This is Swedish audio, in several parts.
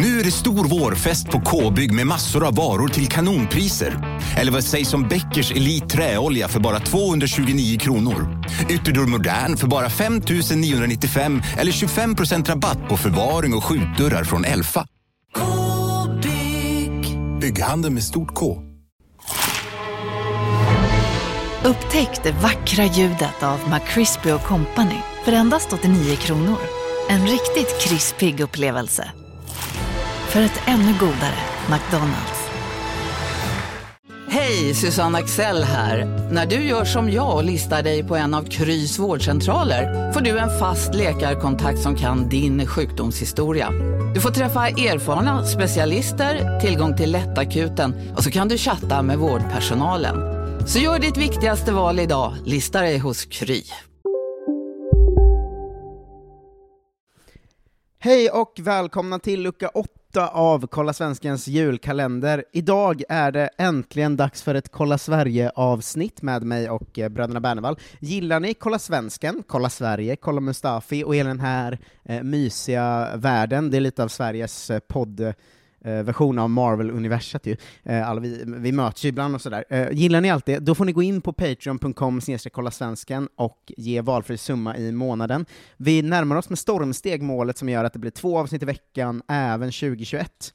Nu är det stor vårfest på K-bygg med massor av varor till kanonpriser. Eller vad sägs om Bäckers Elite Träolja för bara 229 kronor? Ytterdörr Modern för bara 5 995 eller 25% rabatt på förvaring och skjutdörrar från Elfa. K-bygg. Bygghandeln med stort K. Upptäck det vackra ljudet av McCrispy Company för endast 89 kronor. En riktigt krispig upplevelse. För ett ännu godare McDonalds. Hej, Susanne Axel här. När du gör som jag och listar dig på en av Krys vårdcentraler får du en fast läkarkontakt som kan din sjukdomshistoria. Du får träffa erfarna specialister, tillgång till lättakuten och så kan du chatta med vårdpersonalen. Så gör ditt viktigaste val idag, lista dig hos Kry. Hej och välkomna till lucka 8 av Kolla Svenskens julkalender. Idag är det äntligen dags för ett Kolla Sverige-avsnitt med mig och eh, bröderna Bernevall. Gillar ni Kolla Svensken, Kolla Sverige, Kolla Mustafi och hela den här eh, mysiga världen? Det är lite av Sveriges eh, podd Eh, version av Marvel-universat ju. Eh, alla vi, vi möts ju ibland och sådär. Eh, gillar ni allt det, då får ni gå in på patreon.com kolla svensken och ge valfri summa i månaden. Vi närmar oss med stormsteg målet som gör att det blir två avsnitt i veckan även 2021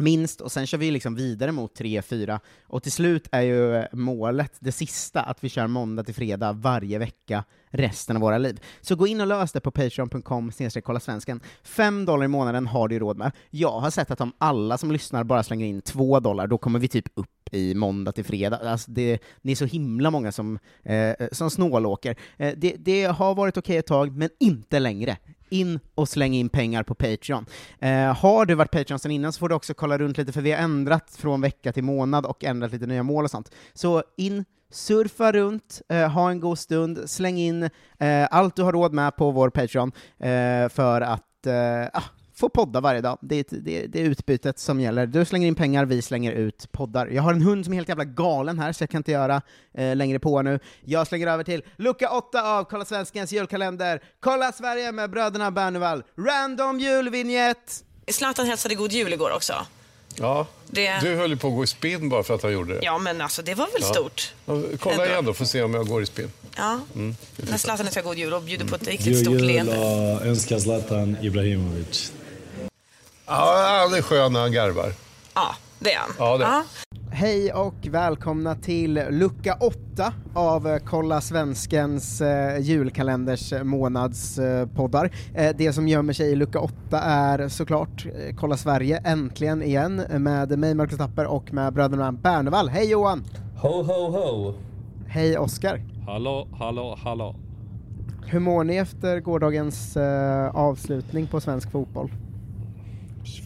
minst, och sen kör vi liksom vidare mot 3, 4, och till slut är ju målet, det sista, att vi kör måndag till fredag varje vecka resten av våra liv. Så gå in och lös det på patreon.com kolla svensken. Fem dollar i månaden har du råd med. Jag har sett att om alla som lyssnar bara slänger in två dollar, då kommer vi typ upp i måndag till fredag. Alltså det, ni är så himla många som, eh, som snålåker. Eh, det, det har varit okej okay ett tag, men inte längre in och släng in pengar på Patreon. Eh, har du varit Patreon sedan innan så får du också kolla runt lite, för vi har ändrat från vecka till månad och ändrat lite nya mål och sånt. Så in, surfa runt, eh, ha en god stund, släng in eh, allt du har råd med på vår Patreon eh, för att eh, ah, få podda varje dag. Det är, det, det är utbytet som gäller. Du slänger in pengar, vi slänger ut poddar. Jag har en hund som är helt jävla galen här, så jag kan inte göra eh, längre på nu. Jag slänger över till lucka 8 av Kolla Svenskens julkalender. Kolla Sverige med bröderna Bernevall. Random julvinjett! Zlatan hälsade god jul igår också. Ja, Det- du höll ju på att gå i spinn bara för att han gjorde det. Ja, men alltså det var väl stort. Ja, Kolla Ändå. igen då, får se om jag går i spinn. Ja. Mm, När Zlatan önskar god jul och bjuder på ett riktigt God stort jul leende. och önskar Zlatan Ibrahimovic. Ja, han är skön när han garvar. Ja, det är han. Ja, det. Ja. Hej och välkomna till lucka 8 av Kolla Svenskens eh, julkalenders eh, månadspoddar. Eh, det som gömmer sig i lucka 8 är såklart eh, Kolla Sverige äntligen igen med mig Marcus Tapper och med bröderna Bernevall. Hej Johan! Ho, ho, ho! Hej Oskar! Hallå, hallå, hallå. Hur mår ni efter gårdagens avslutning på svensk fotboll?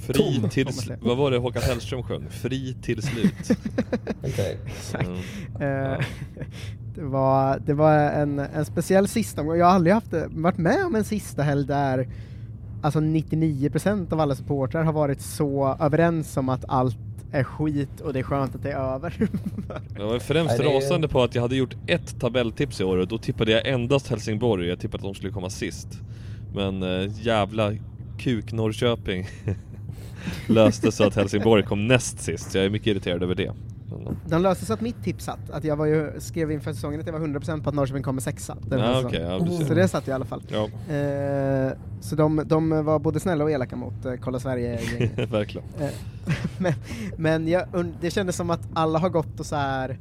Fri Tom. till... Kommer det. Vad var det Håkan Hellström sjöng? Fri till slut. Okej. Mm. Eh, det var, det var en, en speciell sista. Jag har aldrig haft, varit med om en sista helg där alltså 99% av alla supportrar har varit så överens om att allt är skit och det är skönt att det är över. Jag var främst Nej, är- rasande på att jag hade gjort ett tabelltips i år och då tippade jag endast Helsingborg. Jag tippade att de skulle komma sist. Men äh, jävla kuk Norrköping löste så att Helsingborg kom näst sist. Jag är mycket irriterad över det. De löste så att mitt tips satt, att jag var ju, skrev inför säsongen att jag var 100% på att Norrköping kommer sexa. här Ja, okej, ja, så det satt i alla fall. ja, Eh, så de, de var både snälla och elaka mot eh, Kolla Sverige-gänget. verkligen. Eh, men men jag, det kändes som att alla har gått och så här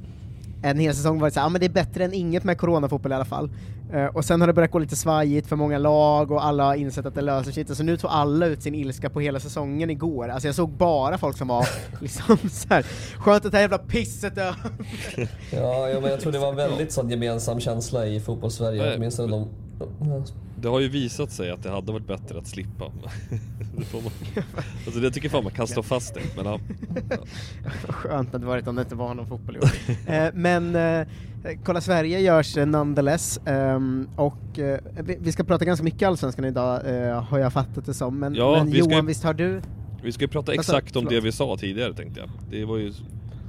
en hel säsong varit såhär, ja men det är bättre än inget med coronafotboll i alla fall. Eh, och sen har det börjat gå lite svajigt för många lag och alla har insett att det löser sig inte, så nu tog alla ut sin ilska på hela säsongen igår. Alltså jag såg bara folk som var liksom såhär, skönt att det här jävla pisset är över." Ja, ja, men jag tror det var en väldigt sån gemensam känsla i fotbollssverige. Åtminstone de... Ja. Det har ju visat sig att det hade varit bättre att slippa. det får man, alltså det tycker fan man kan stå fast i. Men ja, skönt det hade varit om det inte var någon fotboll i år. eh, men eh, Kolla Sverige görs eh, nonetheless, ehm, och eh, vi, vi ska prata ganska mycket Allsvenskan idag, eh, har jag fattat det som. Men, Ja, men vi Johan, ju- visst har du? vi ska ju prata exakt om det vi sa tidigare tänkte jag. Det var ju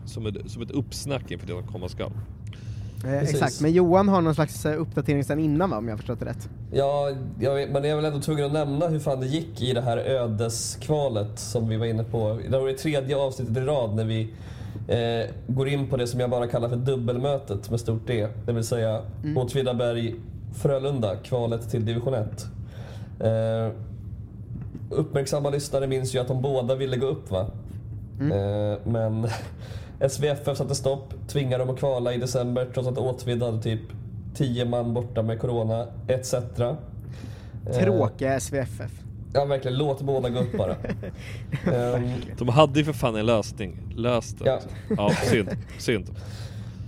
som ett, som ett uppsnack inför det som komma skall. Eh, exakt, men Johan har någon slags eh, uppdatering sen innan va, om jag förstått det rätt? Ja, jag vet, men jag är väl ändå tvungen att nämna hur fan det gick i det här ödeskvalet som vi var inne på. Det var det tredje avsnittet i rad när vi eh, går in på det som jag bara kallar för dubbelmötet med stort D. Det vill säga Åtvidaberg Frölunda, kvalet till division 1. Eh, uppmärksamma lyssnare minns ju att de båda ville gå upp va? Eh, men SVFF satte stopp, tvingade dem att kvala i december trots att Åtvid hade typ 10 man borta med corona etc. Eh, Tråkiga SVFF. Ja verkligen, låt båda gå upp bara. Ehm, De hade ju för fan en lösning. Löst det. Ja. Ja, synd. Synd.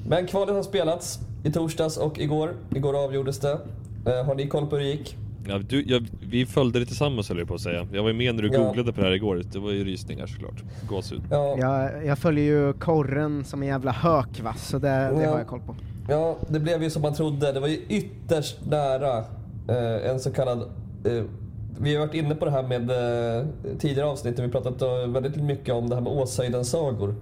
men kvalet har spelats i torsdags och igår. Igår avgjordes det. Eh, har ni koll på hur det gick? Ja, du, jag, vi följde det tillsammans höll jag på att säga. Jag var ju med när du Ja. googlade på det här igår. Det var ju rysningar såklart. Gåshud. Ja, Jag, jag följer ju korren som en jävla hök va, så det, det Ja. har jag koll på. Ja, det blev ju som man trodde. Det var ju ytterst nära eh, en så kallad... Eh, vi har varit inne på det här med eh, tidigare avsnitt och vi pratat eh, väldigt mycket om det här med Åshöjdens-sagor.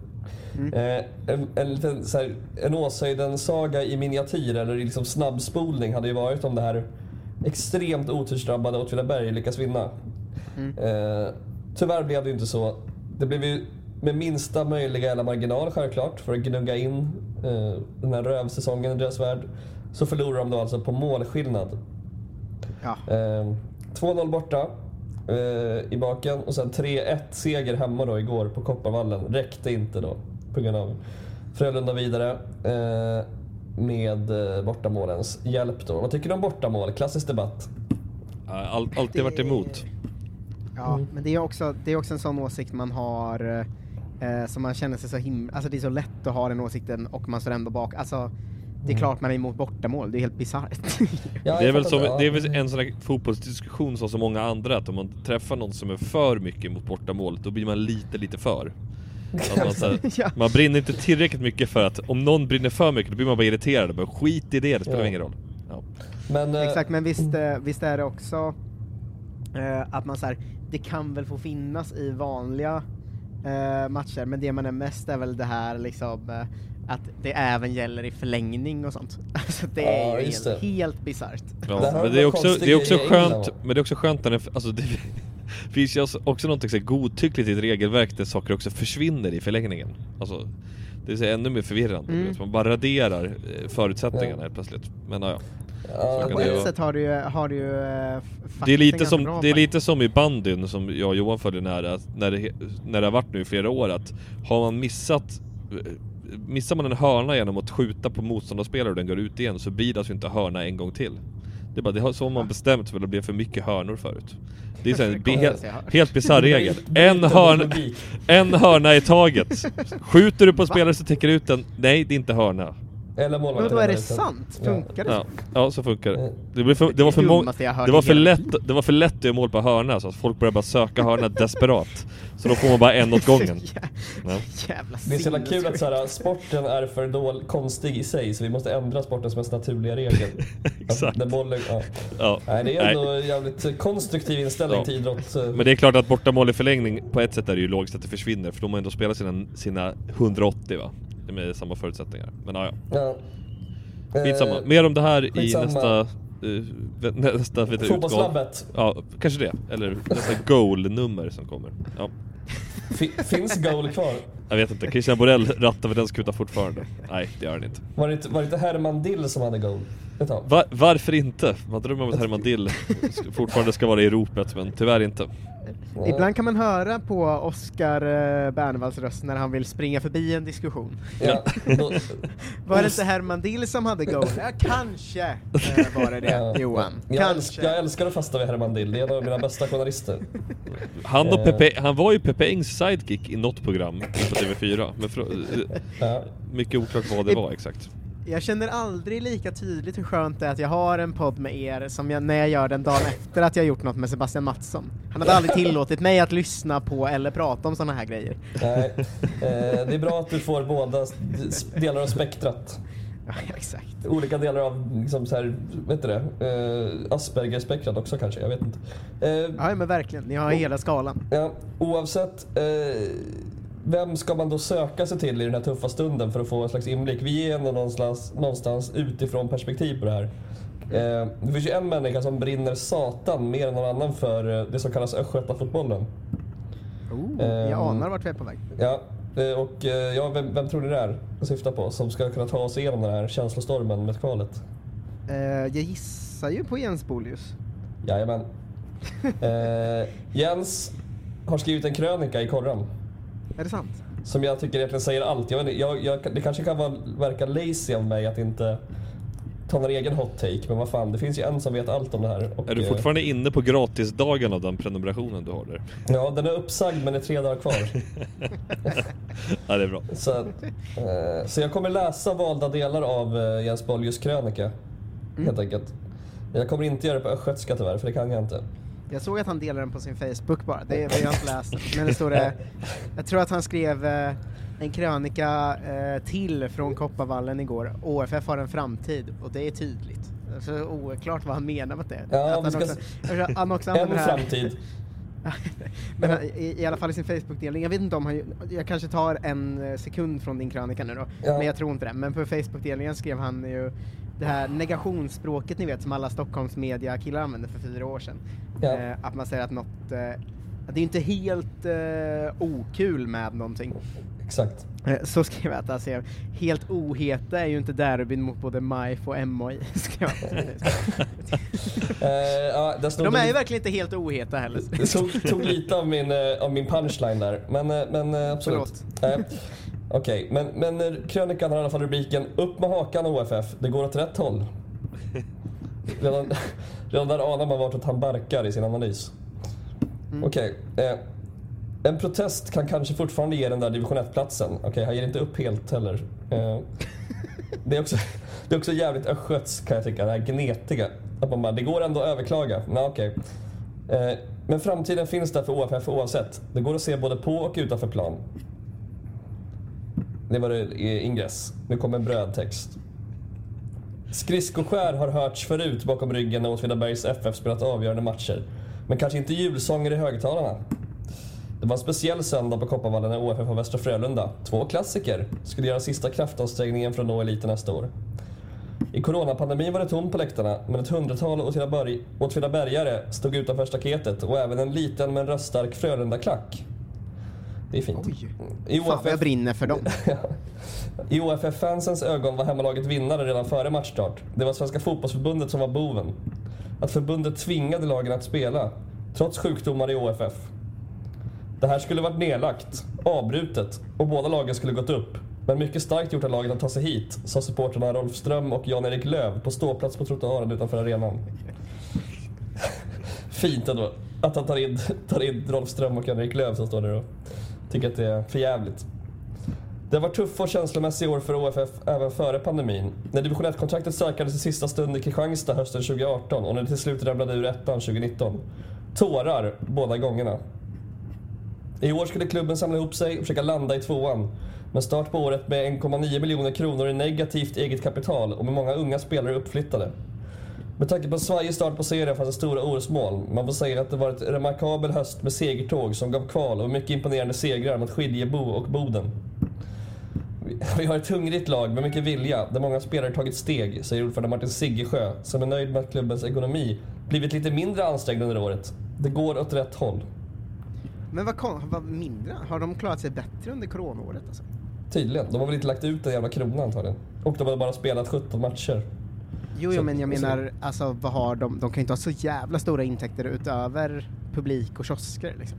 Eh, en, en, liten, så här, en Åshöjdens-saga i miniatyr eller i liksom snabbspolning hade ju varit om det här extremt otursdrabbade Åtvidaberg lyckas vinna. Eh, tyvärr blev det inte så. Det blev ju med minsta möjliga jävla marginal självklart för att gnugga in eh, den här rövsäsongen i deras värld. Så förlorar de då alltså på målskillnad. Ja. Eh, 2-0 borta eh, i baken och sen 3-1 seger hemma då igår på Kopparvallen. Räckte inte då på grund av Frölunda vidare eh, med eh, bortamålens hjälp då. Vad tycker du om bortamål? Klassisk debatt. All, alltid varit emot. Ja, Mm. men det är, också, det är också en sån åsikt man har eh, som man känner sig så himla... Alltså det är så lätt att ha den åsikten och man står ändå bak. Alltså, det är klart man är emot bortamål, det är helt bisarrt. Ja, Det är, väl som, det är väl en sån här fotbollsdiskussion som så många andra att om man träffar någon som är för mycket mot bortamål då blir man lite lite för. Man, så här, Ja. man brinner inte tillräckligt mycket för att om någon brinner för mycket då blir man bara irriterad. Men skit i det, det spelar Ja. ingen roll. Ja. Men, eh, Exakt, men visst, eh, visst är det också eh, att man så här, det kan väl få finnas i vanliga eh, matcher, men det man är mest är väl det här liksom eh, att det även gäller i förlängning och sånt. Alltså det är Ja, ju helt, det. helt bisarrt. Ja, men det är också, det är också skönt, men det är också skönt när det, alltså det finns ju också- något så godtyckligt i ett regelverk där saker också försvinner i förlängningen. Alltså, det är ännu mer förvirrande, Mm. man bara raderar eh, förutsättningarna helt plötsligt. Men ja, ja. På ett sätt har du ju, har du ju eh, Det är, lite som, bra det är lite som i bandyn som jag och Johan följer nära, när det, när det har varit nu i flera år att har man missat Missar man en hörna genom att skjuta på motståndarspelare och den går ut igen så blir det alltså inte hörna en gång till. Det är bara, det har så har man bestämt för det blev för mycket hörnor förut. Det är så här, helt, helt bisarr regel. En hörna, en hörna i taget. Skjuter du på spelare så täcker du ut den. Nej, det är inte hörna. Eller Men målvakten. då är det sant? Ja. Funkar det Ja, så? ja så funkar det. Det, blev för, det, var för det det, var för hela lätt, det var för lätt att göra mål på hörna så att folk började bara söka hörna desperat. Så då får man bara en åt gången. Ja. Jävla Det är så jävla kul att så här, sporten är för dålig, konstig i sig så vi måste ändra sportens mest naturliga regel. Exakt. Att bollen, ja. Ja. Nej, det är Nej. ändå en jävligt konstruktiv inställning Ja. till idrott. eh. Men det är klart att bortamål i förlängning, på ett sätt är det ju logiskt att det försvinner för de har ändå spelat sina, sina 180 va? Med samma förutsättningar. Men ja, ja. Ja. Skitsamma. Eh, Mer om det här i skitsamma. nästa... Uh, nästa vet. Fotbollslabbet. Ja, kanske det. Eller nästa goal-nummer som kommer. Ja. Fi- finns goal kvar? Jag vet inte, Christian Borell rattar väl den skutan fortfarande? Nej, det gör han inte. Var det inte, var det inte Herman Dill som hade goal? Ett tag? Va varför inte? Man drömmer om att Herman Dill fortfarande ska vara i ropet, men tyvärr inte. Ibland kan man höra på Oscar eh, Bernevalls röst när han vill springa förbi en diskussion. Ja, Var det inte Herman Dill som hade goal? Ja, kanske eh, var det det, ja. Johan. Jag, Kanske. jag älskar att fasta vid Herman Dill, det är en av mina bästa journalister. Han, och Eh. Pepe, han var ju Pepe Engs sidekick i något program på TV4, men Ja. mycket oklart vad det var exakt. Jag känner aldrig lika tydligt hur skönt det är att jag har en podd med er som jag, när jag gör den dagen efter att jag gjort något med Sebastian Mattsson. Han hade aldrig tillåtit mig att lyssna på eller prata om sådana här grejer. Nej, eh, det är bra att du får båda delar av spektrat. Ja, exakt. Olika delar av, liksom så här, vet du det, eh, Asperger-spektrat också kanske, jag vet inte. Eh, Ja, men verkligen. Ni har hela skalan. Ja, oavsett. Eh, vem ska man då söka sig till i den här tuffa stunden för att få en slags inblick? Vi är ändå någonstans, någonstans utifrån perspektiv på det här. Eh, det finns ju en människa som brinner satan mer än någon annan för eh, det som kallas Östgötafotbollen. Oh, jag Ehm. anar vart vi är på väg. Ja, eh, och eh, ja, vem, vem tror ni det är jag syftar på som ska kunna ta oss igenom den här känslostormen med kvalet? Eh, jag gissar ju på Jens Bolius. Jajamän. Eh, Jens har skrivit en krönika i korren Är det sant? som jag tycker egentligen säger allt. Jag, vet inte, jag, jag, det kanske kan vara, verka lazy av mig att inte ta någon egen hot take, men vad fan, det finns ju en som vet allt om det här. Och, Är du eh, fortfarande inne på gratisdagen av den prenumerationen du har där? Ja, den är uppsagd men det är tre dagar kvar. Ja, det är bra. Så, eh, så jag kommer läsa valda delar av eh, Jens Bollius krönika, helt enkelt. Jag kommer inte göra det på östgötska tyvärr, för det kan jag inte. Jag såg att han delade den på sin Facebook bara, det, har jag inte läst. Men det står det, jag tror att han skrev eh, en krönika eh, till från Kopparvallen igår. OFF har en framtid, och det är tydligt. Så oklart vad han menar med det. Ja, att han, också, han också En använder det här. framtid. Men han- i, i alla fall i sin Facebook-delning, jag vet inte om han, jag kanske tar en eh, sekund från din krönika nu då, Ja. men jag tror inte det. Men på Facebook-delningen skrev han ju det här negationsspråket ni vet som alla Stockholms media-killar använde för fyra år sedan. Ja. Eh, att man säger att något, eh, att det är inte helt eh, okul med någonting. Exakt. Eh, Så skrev jag att alltså, helt oheta är ju inte derbyn mot både MIF och MOI. skrev. Eh, ja, De är ju verkligen inte helt oheta heller. Det tog, tog lite av min, eh, av min punchline där, men, men absolut. Eh, Okej, men, men eh, krönikan har i alla fall rubriken Upp med hakan OFF, det går åt rätt håll. Redan, redan där anar man vartåt han barkar i sin analys. Okej. eh, en protest kan kanske fortfarande ge den där division 1-platsen. Okej, han ger inte upp helt heller. Eh, det, är också, det är också jävligt östgöts kan jag tycka, det här gnetiga. Att man bara, det går ändå att överklaga. Nej, okej. Eh, men framtiden finns där för OFF oavsett. Det går att se både på och utanför plan. Det var det i ingress. Nu kommer en brödtext. Skridskoskär har hörts förut bakom ryggen när Åtvidabergs FF spelat avgörande matcher. Men kanske inte julsånger i högtalarna. Det var en speciell söndag på Kopparvallen när OFF och Västra Frölunda, två klassiker, skulle göra sista kraftansträngningen för att nå eliten nästa år. I coronapandemin var det tomt på läktarna, men ett hundratal Åtvidabergare stod utanför staketet och även en liten men röststark Frölunda-klack. Det är fint. Oj, I fan vad jag brinner för dem. I OFF-fansens ögon var hemmalaget vinnare redan före matchstart. Det var Svenska Fotbollsförbundet som var boven. Att förbundet tvingade lagen att spela, trots sjukdomar i OFF. Det här skulle varit nedlagt, avbrutet och båda lagen skulle gått upp. Men mycket starkt gjort av laget att ta sig hit, sa supporterna Rolf Ström och Jan-Erik Löv på ståplats på trottoaren utanför arenan. Fint ändå att han tar in, tar in Rolf Ström och Jan-Erik Löv som står där och tycker att det är för jävligt. Det var tuffa och känslomässiga år för OFF även före pandemin. När division 1-kontraktet sökades i sista stund i Kristianstad hösten 2018 och när det till slut ramlade ur ettan 2019. Tårar båda gångerna. I år skulle klubben samla ihop sig och försöka landa i tvåan. Men start på året med 1,9 miljoner kronor i negativt eget kapital och med många unga spelare uppflyttade. Med tanke på svajig start på serien fanns det stora orosmoln. Man får säga att det var ett remarkabel höst med segertåg som gav kval och mycket imponerande segrar mot Skiljebo och Boden. Vi- har ett hungrigt lag med mycket vilja, där många spelare tagit steg, säger ordförande Martin Siggesjö, som är nöjd med att klubbens ekonomi blivit lite mindre ansträngd under året. Det går åt rätt håll. Men vad, vad mindre? Har de klarat sig bättre under coronaåret alltså? Tydligen. De har väl inte lagt ut en jävla krona antagligen. Och de har bara spelat 17 matcher. Jo, Så- jo men jag så- menar, alltså vad har de? De kan ju inte ha så jävla stora intäkter utöver publik och kiosker liksom.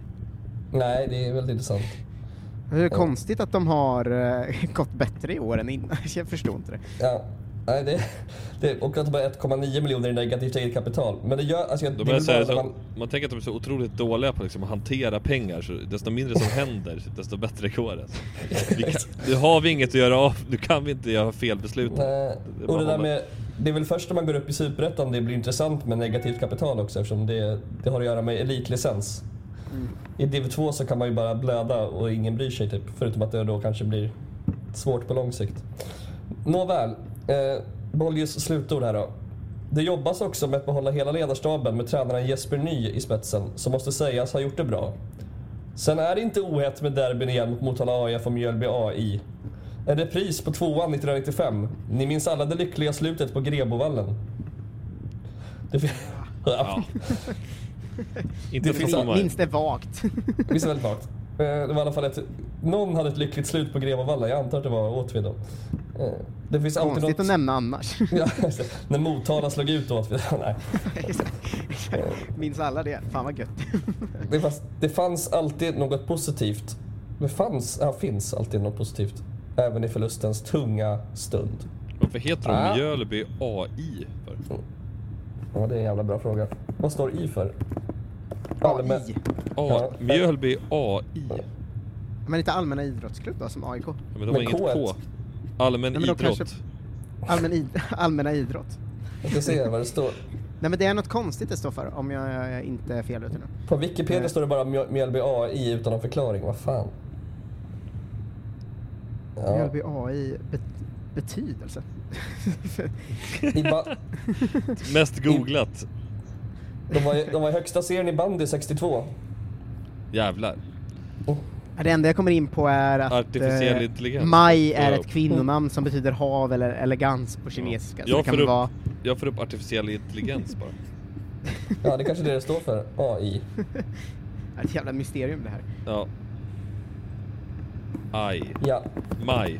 Nej, det är väldigt intressant. Det är Ja. konstigt att de har eh, gått bättre i år än innan. Jag förstår inte det. Ja. Nej, det, det, och att de har 1,9 miljoner i negativt eget kapital. Men det gör... Alltså, De det är så här, så, man, man tänker att de är så otroligt dåliga på liksom att hantera pengar, så desto mindre som händer, desto bättre går det. Vi kan, nu har vi inget att göra av, nu kan vi inte göra fel beslut. Nej, och det där med, det är väl först när man går upp i Superettan det blir intressant med negativt kapital också eftersom det, det har att göra med elitlicens. I Div 2 så kan man ju bara blöda och ingen bryr sig typ. Förutom att det då kanske blir svårt på lång sikt. Nåväl, eh, Bollius slutord här då. Det jobbas också med att behålla hela ledarstaben med tränaren Jesper Ny i spetsen som måste sägas ha gjort det bra. Sen är det inte ohett med derbyn igen mot Motala AIF och Mjölby AI. En repris på tvåan 1995. Ni minns alla det lyckliga slutet på Grebovallen? Det fin- ja. Inte Det för finns- sommar. Minns det vagt. Visst är det väldigt vagt? Eh, Det var i alla fall ett... Någon hade ett lyckligt slut på Grebovallen. Jag antar att det var Åtvid då. Eh, Det finns alltid Konstigt att något... nämna annars. Ja. När Motala slog ut Åtvid. Nej. Minns alla det? Fan vad gött. Det, fanns, det fanns alltid något positivt. Det fanns, ja, finns alltid något positivt. Även i förlustens tunga stund. Varför heter de Ah. Mjölby AI? För? Ja, det är en jävla bra fråga. Vad står I för? Allmän- AI. A. Mjölby AI. Men inte allmänna idrottsklubb då, som AIK? Ja, men de har Men inget K1. K. Allmän Nej, idrott. kanske- Allmän id allmänna idrott. Jag ska se vad det står. Nej men det är något konstigt det står för, om jag, jag inte är fel ute nu. På Wikipedia står det bara Mjö- Mjölby AI utan någon förklaring. Vad fan? Ja. Mjölby AI bet betydelse. Mest googlat. de, var, i- de var i högsta serien i bandy 62. Jävlar. Ja, Det enda jag kommer in på är att Artificiell eh, intelligens. Maj är Ja. ett kvinnonamn som betyder hav eller elegans på kinesiska. Det Jag får, upp, vara... jag får upp artificiell intelligens bara. Ja, det är kanske är det det står för. AI. Ja, Ett jävla mysterium det här. Ja. Aj. Ja. Maj.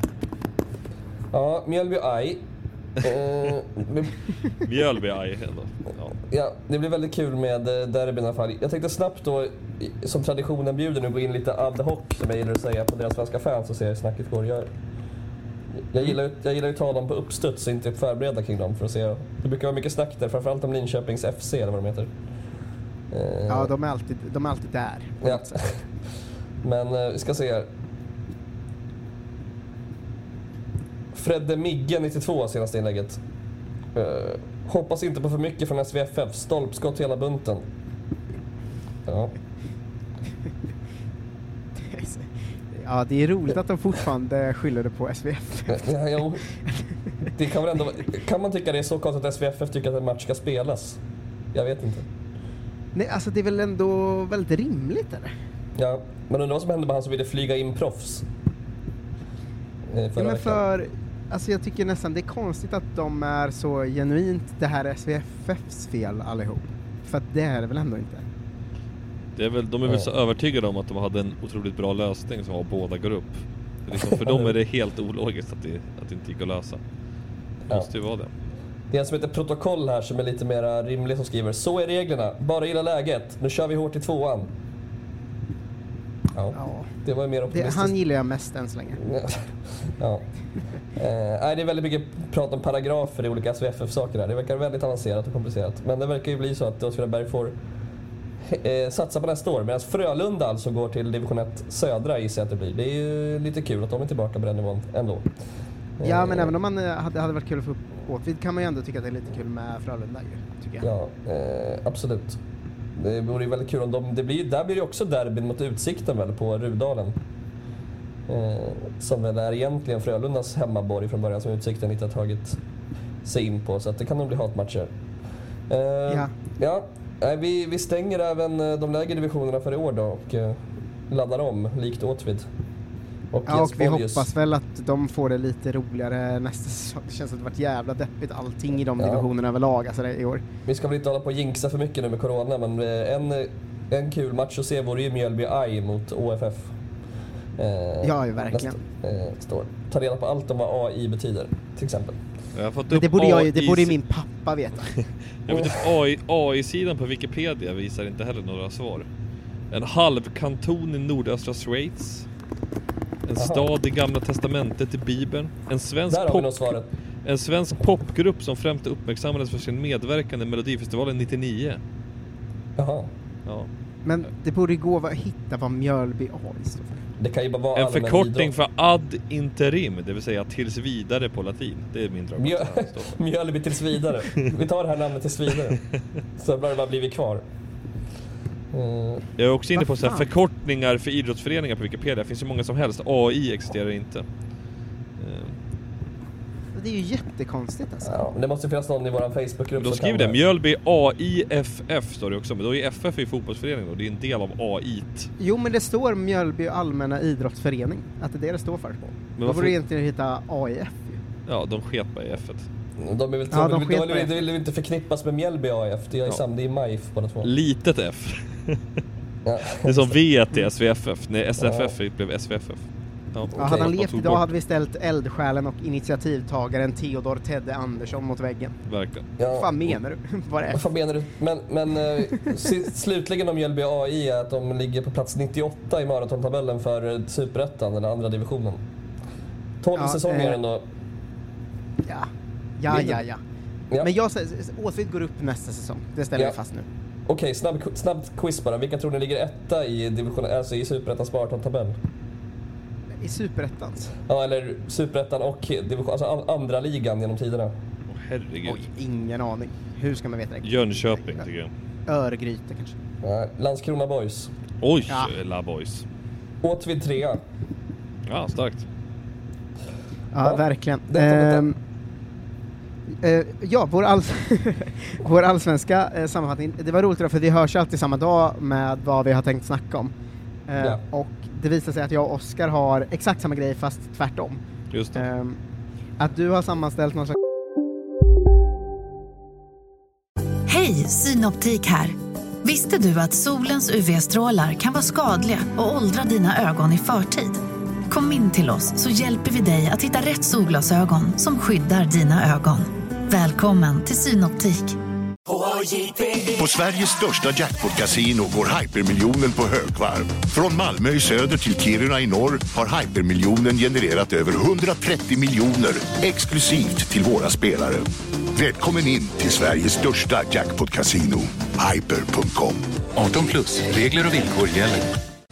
Ja, Mjölby AI. Eh, men- Mjölby aj ändå. Ja. ja, det blir väldigt kul med eh, derbyn i alla fall. Jag tänkte snabbt då, i- som traditionen bjuder nu, gå in lite ad hoc, som jag gillar att säga, på deras svenska fans och se hur snacket går. Jag, jag gillar ju jag gillar ju att ta dem på uppstuds och inte förbereda kring dem för att se. Det brukar vara mycket snack där, framförallt om Linköpings FC eller vad de heter. Eh, Ja, de är alltid, de är alltid där. på Ja. något sätt. Men eh, vi ska se här. Fredde Migge 92 senaste inlägget. Eh, hoppas inte på för mycket från SVFF. Stolpskott hela bunten. Ja. Ja, det är roligt att de fortfarande skyller det på SVF. Ja, jo. Det kan väl ändå Kan man tycka det är så konstigt att SVFF tycker att en match ska spelas? Jag vet inte. Nej, alltså det är väl ändå väldigt rimligt eller? Ja, men undrar vad som hände med han som ville flyga in proffs? Eh, Ja, förra men veckan. för, alltså jag tycker nästan det är konstigt att de är så genuint det här är SVFFs fel allihop. För att det är det väl ändå inte? Det är väl, de är väl så övertygade om att de hade en otroligt bra lösning som var båda går upp. Liksom, för dem är det helt ologiskt att det, att det inte gick att lösa. Det måste ju vara det. Det är en som heter Protokoll här som är lite mer rimlig som skriver Så är reglerna, bara gilla läget, nu kör vi hårt i tvåan. Ja, Ja. det var ju mer Det, optimistiskt. han gillar jag mest än så länge. ja. Eh, det är väldigt mycket prat om paragrafer i olika SVFF-saker här. Det verkar väldigt avancerat och komplicerat. Men det verkar ju bli så att Åtvidaberg får eh, satsa på nästa år. Medan Frölunda alltså går till division 1 södra gissar jag att det blir. Det är ju lite kul att de är tillbaka på den nivån ändå. Ja, Eh, men även om man eh, hade, hade varit kul att få upp Åtvid kan man ju ändå tycka att det är lite kul med Frölunda ju, tycker jag. Ja, eh, absolut. Det vore väldigt kul om de... Det blir, där blir det också derbyn mot Utsikten väl, på Rudalen. Eh, som väl är egentligen Frölundas hemmaborg från början, som Utsikten inte har tagit sig in på. Så att det kan nog bli hatmatcher. Eh, Ja. ja nej, vi, vi stänger även eh, de lägre divisionerna för i år då och eh, laddar om, likt Åtvid. Och, Ja, och vi hoppas väl att de får det lite roligare nästa säsong. Det känns som att det varit jävla deppigt allting i de Ja. divisionerna överlag alltså, i år. Vi ska väl inte hålla på och jinxa för mycket nu med Corona, men eh, en, en kul match att se vore ju Mjölby AI mot OFF. Eh, Ja, ju verkligen. nästa, eh. Ta reda på allt om vad AI betyder, till exempel. Jag har fått Men upp det borde, jag, det borde min pappa veta. Jag vet AI, AI-sidan på Wikipedia visar inte heller några svar. En halvkanton i nordöstra Schweiz. En stad i Gamla Testamentet i Bibeln. En svensk, Där har vi nog pop, svaret. en svensk popgrupp som främst uppmärksammades för sin medverkan i Melodifestivalen 99. Jaha. Ja. Men det borde gå att hitta vad Mjölby AI står för. Det kan ju bara vara En förkortning idrott. för ad interim, det vill säga tills vidare på latin. Det är min dröm. Mjö. Mjölby tills vidare. Vi tar det här namnet tills vidare. Så har det bara blivit kvar. Eh, Jag är också inne på så här förkortningar för idrottsföreningar på Wikipedia. Det finns ju många som helst. AI existerar inte. Eh, det är ju jättekonstigt alltså. Ja, men det måste finnas någon i vår Facebookgrupp Då skriver det Mjölby AIFF står det också, men då är FF i fotbollsföreningen och det är en del av AI. Jo men det står Mjölby allmänna idrottsförening, att det är det det står för. Men Då borde egentligen heta AIF ju. Ja, de sket bara i F. De är väl, Ja, de de, de, de, vill inte förknippas med Mjällby AF, det är, Ja. sam, det är MIF båda två. Litet F. Ja. Det är som V till SVFF, när SFF blev SVFF. Ja, Ja, hade han levt idag hade vi ställt eldsjälen och initiativtagaren Theodor Tedde Andersson mot väggen. Verkligen. Ja. Vad fan menar du? Vad är Vad fan menar du? Men, men eh, slutligen om Mjällby AI är att de ligger på plats 98 i maratontabellen för eh, Superettan, eller andra divisionen. 12 Ja, säsonger eh, ändå. Ja, ja, ja. ja. Ja. Men jag säger, Åsvid går upp nästa säsong. Det ställer Ja. vi fast nu. Okej, snabb, snabb quiz bara. Vilka tror ni ligger etta i, division, alltså i Superettans maratontabell? I Superettans? Ja, eller Superettan och division, alltså an- andra ligan genom tiderna. Åh, herregud. Oj, ingen aning. Hur ska man veta det? Jönköping tycker jag. Örgryte kanske? Nej, Landskrona Boys. Oj, Ja. La Boys. Åtvid trea. Ja, starkt. Ja, Ja, verkligen. detta, detta. Eh, ja, vår, all vår allsvenska eh, sammanfattning. Det var roligt idag för vi hörs alltid samma dag med vad vi har tänkt snacka om. Eh, Ja. Och det visar sig att jag och Oskar har exakt samma grej fast tvärtom. Just det. Ehm, att du har sammanställt någon slags Hej, Synoptik här. Visste du att solens UV-strålar kan vara skadliga och åldra dina ögon i förtid? Kom in till oss så hjälper vi dig att hitta rätt solglasögon som skyddar dina ögon. Välkommen till Synoptik. På Sveriges största jackpot-kasino går hypermiljonen på högvarv. Från Malmö i söder till Kiruna i norr har hypermiljonen genererat över 130 miljoner exklusivt till våra spelare. Välkommen in till Sveriges största jackpot-kasino, hyper.com. 18 plus, regler och villkor gäller.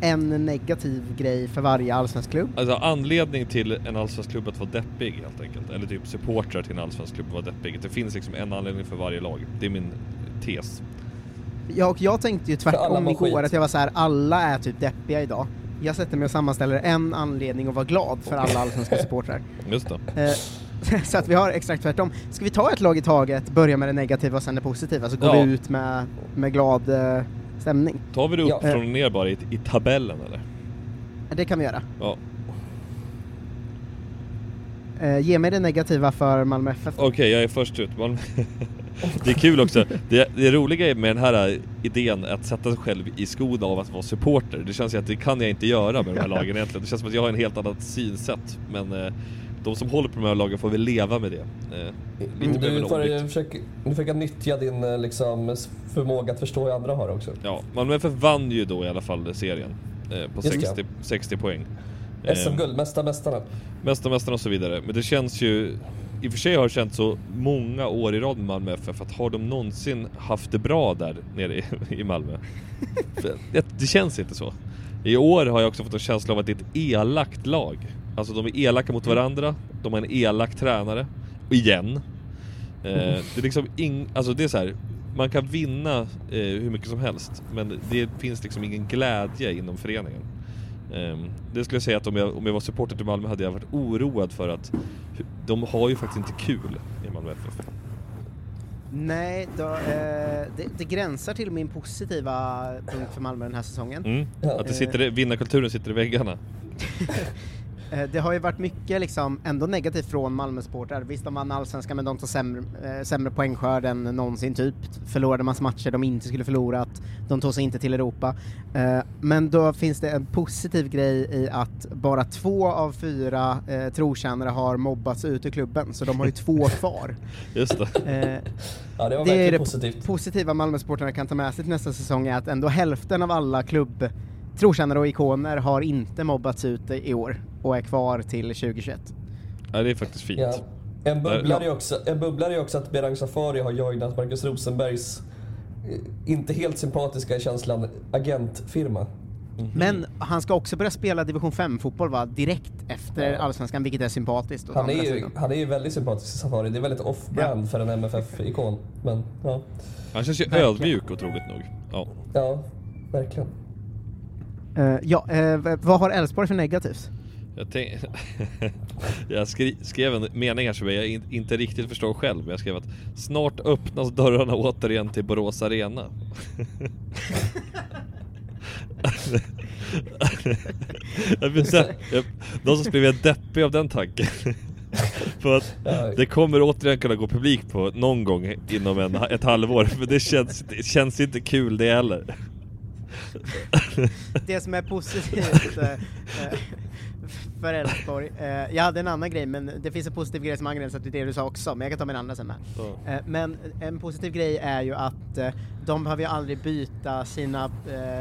en negativ grej för varje allsvensk klubb. Alltså anledning till en allsvensk klubb att vara deppig helt enkelt. Eller typ supportrar till en allsvensk klubb att vara deppig. Det finns liksom en anledning för varje lag. Det är min tes. Ja, och jag tänkte ju tvärtom igår, skit. att jag var så här: alla är typ deppiga idag. Jag sätter mig och sammanställer en anledning att vara glad för alla allsvenska supportrar. Just det. Eh, så att vi har exakt tvärtom. Ska vi ta ett lag i taget, börja med det negativa och sen det positiva, så går Ja. vi ut med, med glad eh, stämning? Tar vi det upp Ja. från och ner bara i, i tabellen eller? Det kan vi göra. Ja. Eh, ge mig det negativa för Malmö FF. Okej, jag är först ut. Man... det är kul också. Det, det roliga med den här idén att sätta sig själv i skon av att vara supporter. Det känns ju att det kan jag inte göra med de här lagen egentligen. Det känns som att jag har en helt annat synsätt. Men eh, de som håller på de här lagen får väl leva med det. Eh, lite mer Du får försöka, du försöker nyttja din eh, liksom, förmåga att förstå hur andra har också. Ja, Malmö FF vann ju då i alla fall serien. Eh, på Just det. 60, 60 poäng. Eh, SM-guld, mesta mästarna. Mästarmästarna och så vidare. Men det känns ju, i och för sig har det känts så många år i rad med Malmö FF, att har de någonsin haft det bra där nere i, i Malmö? Det, det känns inte så. I år har jag också fått en känsla av att det är ett elakt lag. Alltså de är elaka mot varandra, de har en elak tränare. Igen. Eh, det är liksom ing, alltså det är så här. Man kan vinna eh, hur mycket som helst, men det finns liksom ingen glädje inom föreningen. Ehm, det skulle jag säga att om jag, om jag var supporter till Malmö hade jag varit oroad för att de har ju faktiskt inte kul i Malmö FF. Nej, då, eh, det, det gränsar till min positiva punkt för Malmö den här säsongen. Mm. Att det sitter, vinnarkulturen sitter i väggarna. Eh, Det har ju varit mycket liksom ändå negativt från Malmö-supportrar. Visst, de vann allsvenskan men de tar sämre, eh, sämre poängskörd än någonsin typ. Förlorade massa matcher de inte skulle förlorat. De tog sig inte till Europa. Eh, men då finns det en positiv grej i att bara två av fyra trotjänare har mobbats ut ur klubben, så de har ju två kvar. Just det. Ja, det var det är verkligen det positivt. positiva Malmö-supportrarna kan ta med sig till nästa säsong är att ändå hälften av alla klubb trotjänare och ikoner har inte mobbats ut i år och är kvar till 2021. Ja, det är faktiskt fint. Ja. En bubblare Ja. är också, en bubblare är också att Berang Safari har joinat Marcus Rosenbergs inte helt sympatiska känslan agentfirma. Men han ska också börja spela division 5-fotboll va? Direkt efter Ja. Allsvenskan, vilket är sympatiskt. Han är, ju, han är ju väldigt sympatisk i Safari. Det är väldigt off-brand för en MFF-ikon. Men ja. Han känns ju Verkligen. ödmjuk otroligt nog. Ja. Ja, verkligen. Uh, ja, uh, vad har Elfsborg för negativt? Jag, tänk... jag skri... skrev en mening här som jag in- inte riktigt förstår själv. Men jag skrev att snart öppnas dörrarna återigen till Borås Arena. jag blir de... jag... De som blev deppig av den tanken. För att det kommer återigen kunna gå publik på någon gång inom en, ett halvår. Men det känns, det känns inte kul det heller. Det som är positivt eh, eh, för Elfsborg, eh, jag hade en annan grej men det finns en positiv grej som angränsar till det du sa också, men jag kan ta min andra sen med. Ja. Men en positiv grej är ju att de behöver ju aldrig byta sina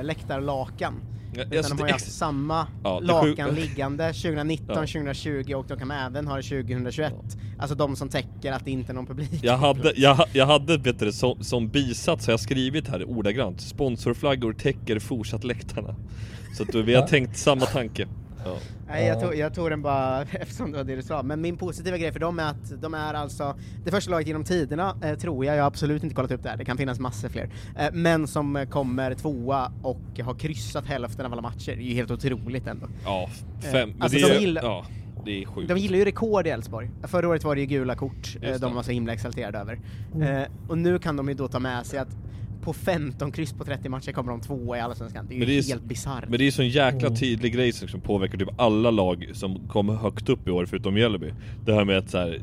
läktarlakan. Ja, Utan alltså, de har det ju haft samma Ja, lakan sjuk- liggande 2019, Ja. 2020 och de kan även ha det 2021. Alltså de som täcker att det inte är någon publik. Jag hade, jag, jag hade vet du, som, som bisats har jag skrivit här ordagrant Sponsorflaggor täcker fortsatt läktarna Så att vi har Ja. tänkt samma tanke ja. Nej, jag tog, jag tog den bara eftersom det var det du sa. Men min positiva grej för dem är att de är alltså det första laget genom tiderna, eh, tror jag, jag har absolut inte kollat upp det här, det kan finnas massor fler, eh, men som eh, kommer tvåa och har kryssat hälften av alla matcher. Det är ju helt otroligt ändå. Ja, Eh, fem, men alltså det de gillar- ja, det är sjukt De gillar ju rekord i Elfsborg. Förra året var det ju gula kort, eh, Just de var så himla exalterade över. Mm. Eh, och nu kan de ju då ta med sig att på 15 kryss på 30 matcher kommer de tvåa i Allsvenskan. Det är ju det är, helt bisarrt. men det är så en jäkla tydlig grej som liksom påverkar typ alla lag som kom högt upp i år förutom Mjällby Det här med att så här.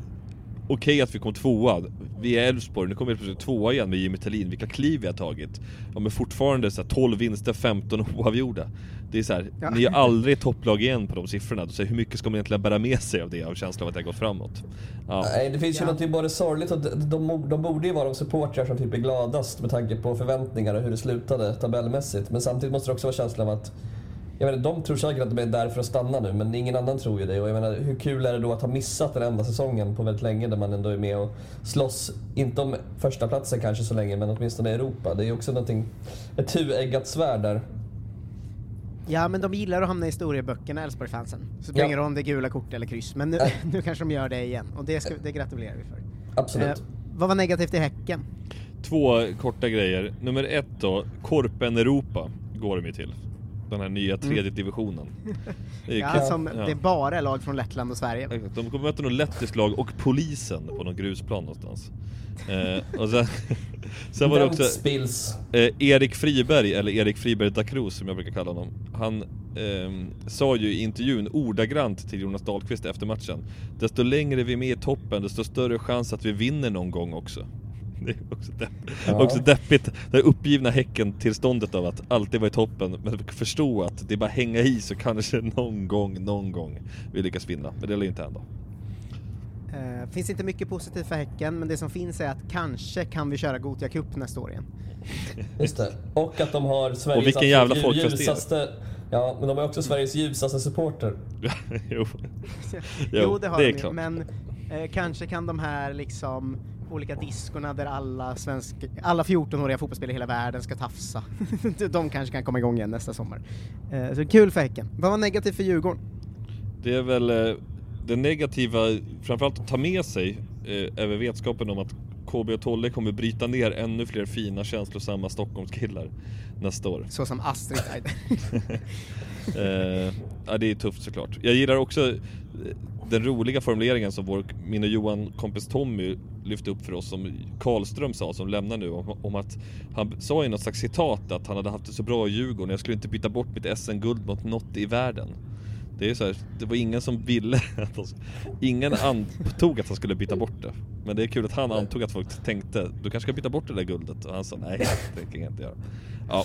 Okej att vi kom tvåa, vi är Elfsborg, nu kommer vi plötsligt tvåa igen med Jimmy Tillin, vilka kliv vi har tagit Ja men fortfarande så här, 12 vinster, 15 oavgjorda Det är så här, Ja. ni är aldrig topplag igen på de siffrorna, så hur mycket ska man egentligen bära med sig av det, av känslan av att det har gått framåt? Ja. Nej, det finns ju något både sorgligt och de, de, de borde ju vara de supportrar som typ är gladast med tanke på förväntningar och hur det slutade tabellmässigt. Men samtidigt måste det också vara känslan av att jag menar, de tror säkert att de är där för att stanna nu, men ingen annan tror ju det. Och jag menar, hur kul är det då att ha missat den enda säsongen på väldigt länge där man ändå är med och slåss, inte om första platsen kanske så länge, men åtminstone i Europa. Det är ju också någonting, ett tueggat svärd där. Ja men de gillar att hamna i historieböckerna, Elfsborg-fansen. Så det spelar Ja. om det gula kort eller kryss, men nu, nu kanske de gör det igen. Och det, ska, det gratulerar vi för. Absolut. Eh, vad var negativt i Häcken? Två korta grejer. Nummer ett då, Korpen Europa går de ju till. Den här nya tredje divisionen. Det är Ja, kul. som Ja. Det är bara lag från Lettland och Sverige. De kommer möta något lettiskt lag och polisen på någon grusplan någonstans. Eh, och sen, sen var det också eh, Erik Friberg, eller Erik Friberg da Cruz som jag brukar kalla honom. Han ehm, sa ju i intervjun ordagrant till Jonas Dahlqvist efter matchen. Desto längre vi är med i toppen, desto större chans att vi vinner någon gång också. Det är också, depp, Ja. också deppigt, det här uppgivna Häcken-tillståndet av att alltid vara i toppen, men förstå att det är bara hänga i så kanske någon gång, någon gång vi lyckas vinna. Men det lär ju inte hända. Eh, finns inte mycket positivt för Häcken, men det som finns är att kanske kan vi köra Gothia Cup nästa år igen. Just det. Och att de har Sveriges Och vilken jävla ljusaste... Ja, men de har också Sveriges ljusaste supporter. jo. Jo, det har det är de klart. men eh, kanske kan de här liksom olika diskorna där alla, svensk, alla 14-åriga fotbollsspelare i hela världen ska tafsa. de kanske kan komma igång igen nästa sommar. Eh, så kul för Häcken. Vad var negativt för Djurgården? Det är väl eh, det negativa, framförallt att ta med sig eh, över vetskapen om att KB och Tolle kommer bryta ner ännu fler fina känslosamma Stockholmskillar nästa år. Så som Astrid Eider. Eh, ja, det är tufft såklart. Jag gillar också eh, den roliga formuleringen som vår, min och Johan kompis Tommy lyfte upp för oss som Karlström sa som lämnar nu om, om att han sa i något slags citat att han hade haft det så bra i Djurgården, jag skulle inte byta bort mitt SM-guld mot något i världen. Det är så här, det var ingen som ville att de, Ingen antog att han skulle byta bort det. Men det är kul att han antog att folk tänkte Du kanske ska byta bort det där guldet och han sa nej, det kan jag inte göra. Ja,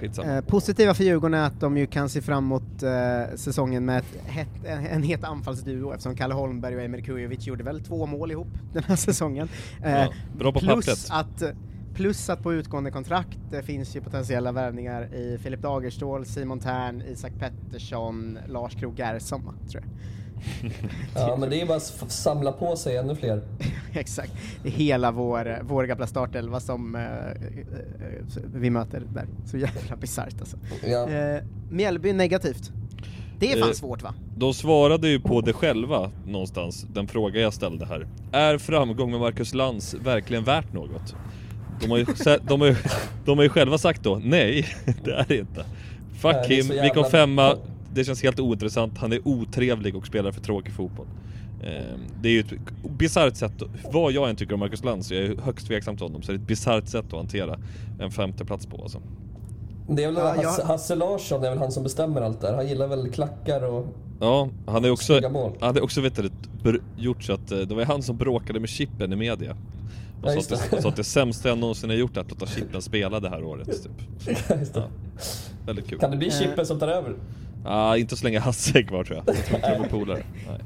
skitsamma. Eh, positiva för Djurgården är att de ju kan se fram emot eh, säsongen med ett het, en het anfallsduo eftersom Kalle Holmberg och Emir Kujovic gjorde väl två mål ihop den här säsongen. Eh, Ja, bra på plus pappret. att Plus att på utgående kontrakt det finns ju potentiella värvningar i Filip Dagerstål, Simon Tern, Isak Pettersson, Lars Krogh Gerson tror jag. Ja, men det är bara att samla på sig ännu fler. exakt. Det är hela vår, vår gamla startelva som eh, eh, vi möter där. Så jävla bisarrt alltså. Ja. Eh, Mjällby negativt. Det är fan Eh, svårt va? De svarade ju på det själva någonstans, den fråga jag ställde här. Är framgång med Marcus Lantz verkligen värt något? De har ju, de har ju, de har ju själva sagt då, nej det är det inte. Fuck Nej, him, vi kom femma, det känns helt ointressant, han är otrevlig och spelar för tråkig fotboll. Ehm, Det är ju ett bisarrt sätt, vad jag än tycker om Marcus Lantz, jag är högst tveksam till honom, så det är ett bisarrt sätt att hantera en femteplats på alltså. Det är väl Ja, Hasse, jag- Hasse Larsson, det är väl han som bestämmer allt där. Han gillar väl klackar och... Ja, han är också, han är också vet du, gjort så att eh, det var han som bråkade med Chippen i media. Och Ja, sa, just att det. att det sämsta jag någonsin har gjort är att låta Chippen spela det här året. Typ. Ja, väldigt kul. Kan det bli Eh. Chippen som tar över? Ah, inte så länge Hasse är kvar tror jag. Jag tror inte polare. Nej.